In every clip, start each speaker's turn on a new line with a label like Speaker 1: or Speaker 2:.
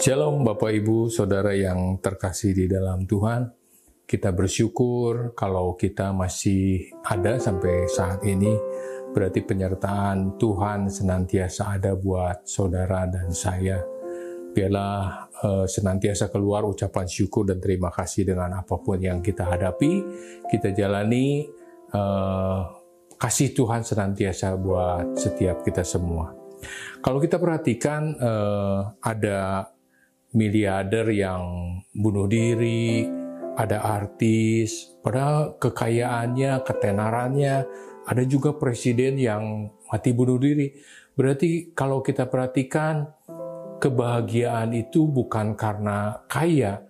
Speaker 1: Shalom Bapak Ibu, Saudara yang terkasih di dalam Tuhan. Kita bersyukur kalau kita masih ada sampai saat ini. Berarti penyertaan Tuhan senantiasa ada buat saudara dan saya. Biarlah uh, senantiasa keluar ucapan syukur dan terima kasih dengan apa pun yang kita hadapi. Kita jalani uh, kasih Tuhan senantiasa buat setiap kita semua. Kalau kita perhatikan uh, ada miliarder yang bunuh diri, ada artis, padahal kekayaannya, ketenarannya, ada juga presiden yang mati bunuh diri. Berarti kalau kita perhatikan, kebahagiaan itu bukan karena kaya,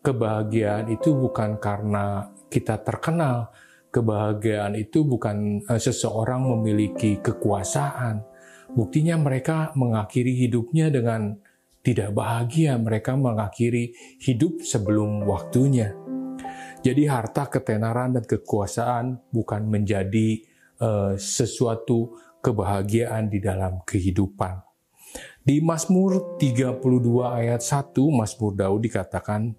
Speaker 1: kebahagiaan itu bukan karena kita terkenal, kebahagiaan itu bukan eh, seseorang memiliki kekuasaan. Buktinya mereka mengakhiri hidupnya dengan tidak bahagia, mereka mengakhiri hidup sebelum waktunya. Jadi harta, ketenaran, dan kekuasaan bukan menjadi uh, sesuatu kebahagiaan di dalam kehidupan. Di Mazmur 32 ayat 1, Mazmur Daud dikatakan,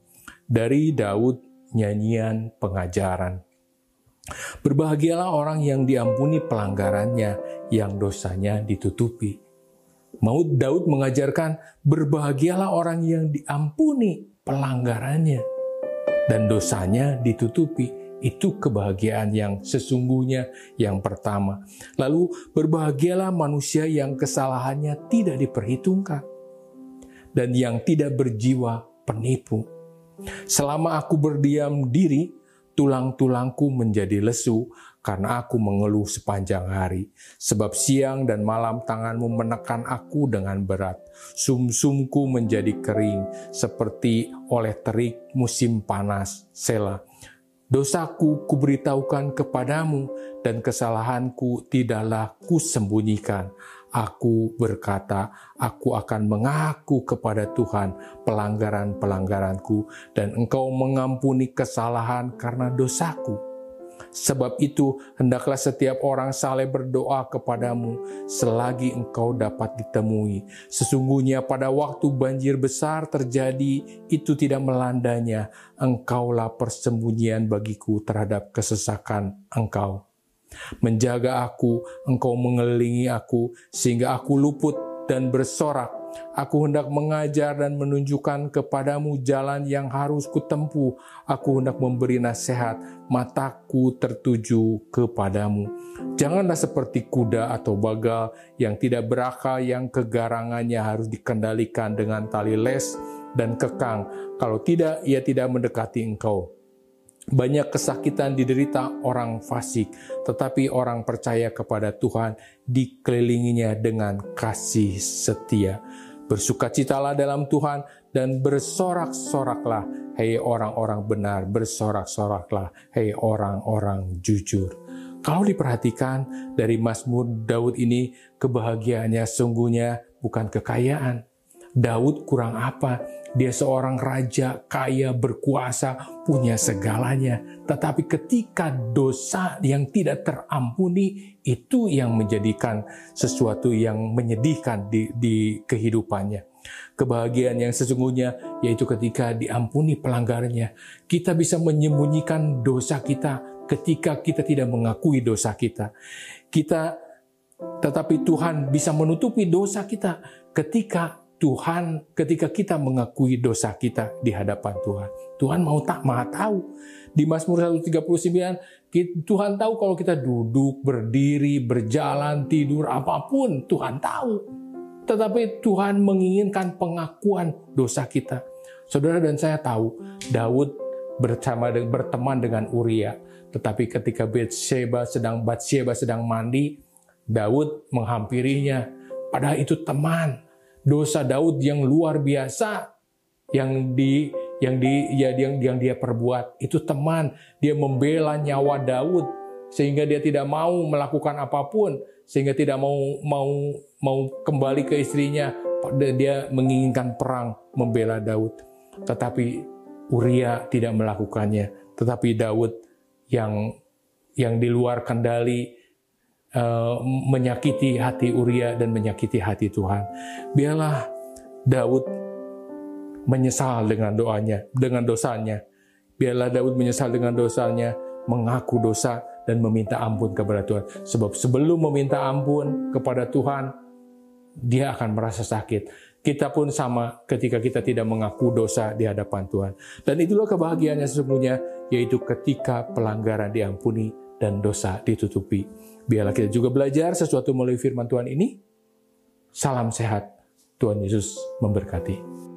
Speaker 1: dari Daud nyanyian pengajaran. Berbahagialah orang yang diampuni pelanggarannya, yang dosanya ditutupi. Maut Daud mengajarkan berbahagialah orang yang diampuni pelanggarannya dan dosanya ditutupi. Itu kebahagiaan yang sesungguhnya yang pertama. Lalu berbahagialah manusia yang kesalahannya tidak diperhitungkan dan yang tidak berjiwa penipu. Selama aku berdiam diri, tulang-tulangku menjadi lesu karena aku mengeluh sepanjang hari. Sebab siang dan malam tanganmu menekan aku dengan berat. Sumsumku menjadi kering seperti oleh terik musim panas. Sela. Dosaku kuberitahukan kepadamu dan kesalahanku tidaklah kusembunyikan. Aku berkata, aku akan mengaku kepada Tuhan pelanggaran-pelanggaranku dan engkau mengampuni kesalahan karena dosaku Sebab itu, hendaklah setiap orang saleh berdoa kepadamu selagi engkau dapat ditemui. Sesungguhnya pada waktu banjir besar terjadi, itu tidak melandanya. Engkaulah persembunyian bagiku terhadap kesesakan engkau. Menjaga aku, engkau mengelilingi aku, sehingga aku luput dan bersorak Aku hendak mengajar dan menunjukkan kepadamu jalan yang harus kutempuh. Aku hendak memberi nasihat, mataku tertuju kepadamu. Janganlah seperti kuda atau bagal yang tidak berakal yang kegarangannya harus dikendalikan dengan tali les dan kekang. Kalau tidak, ia tidak mendekati engkau. Banyak kesakitan diderita orang fasik, tetapi orang percaya kepada Tuhan dikelilinginya dengan kasih setia. Bersukacitalah dalam Tuhan dan bersorak-soraklah, hei orang-orang benar, bersorak-soraklah, hei orang-orang jujur. Kalau diperhatikan dari Mazmur Daud ini, kebahagiaannya sungguhnya bukan kekayaan, Daud kurang apa? Dia seorang raja kaya, berkuasa, punya segalanya. Tetapi ketika dosa yang tidak terampuni, itu yang menjadikan sesuatu yang menyedihkan di, di kehidupannya. Kebahagiaan yang sesungguhnya yaitu ketika diampuni pelanggarannya. Kita bisa menyembunyikan dosa kita ketika kita tidak mengakui dosa kita. Kita tetapi Tuhan bisa menutupi dosa kita ketika Tuhan ketika kita mengakui dosa kita di hadapan Tuhan. Tuhan mau tak maha tahu. Di Mazmur 139, Tuhan tahu kalau kita duduk, berdiri, berjalan, tidur, apa pun, Tuhan tahu. Tetapi Tuhan menginginkan pengakuan dosa kita. Saudara dan saya tahu, Daud bersama berteman dengan Uria. Tetapi ketika Bathsheba sedang Bathsheba sedang mandi, Daud menghampirinya. Padahal itu teman, dosa Daud yang luar biasa yang di yang di ya yang yang dia perbuat. Itu teman dia membela nyawa Daud sehingga dia tidak mau melakukan apa pun sehingga tidak mau mau mau kembali ke istrinya. Dia menginginkan perang membela Daud. Tetapi Uria tidak melakukannya. Tetapi Daud yang yang di luar kendali menyakiti hati Uria dan menyakiti hati Tuhan. Biarlah Daud menyesal dengan doanya, dengan dosanya. Biarlah Daud menyesal dengan dosanya, mengaku dosa dan meminta ampun kepada Tuhan. Sebab sebelum meminta ampun kepada Tuhan, dia akan merasa sakit. Kita pun sama ketika kita tidak mengaku dosa di hadapan Tuhan. Dan itulah kebahagiaannya sesungguhnya, yaitu ketika pelanggaran diampuni dan dosa ditutupi. Biarlah kita juga belajar sesuatu melalui firman Tuhan ini. Salam sehat. Tuhan Yesus memberkati.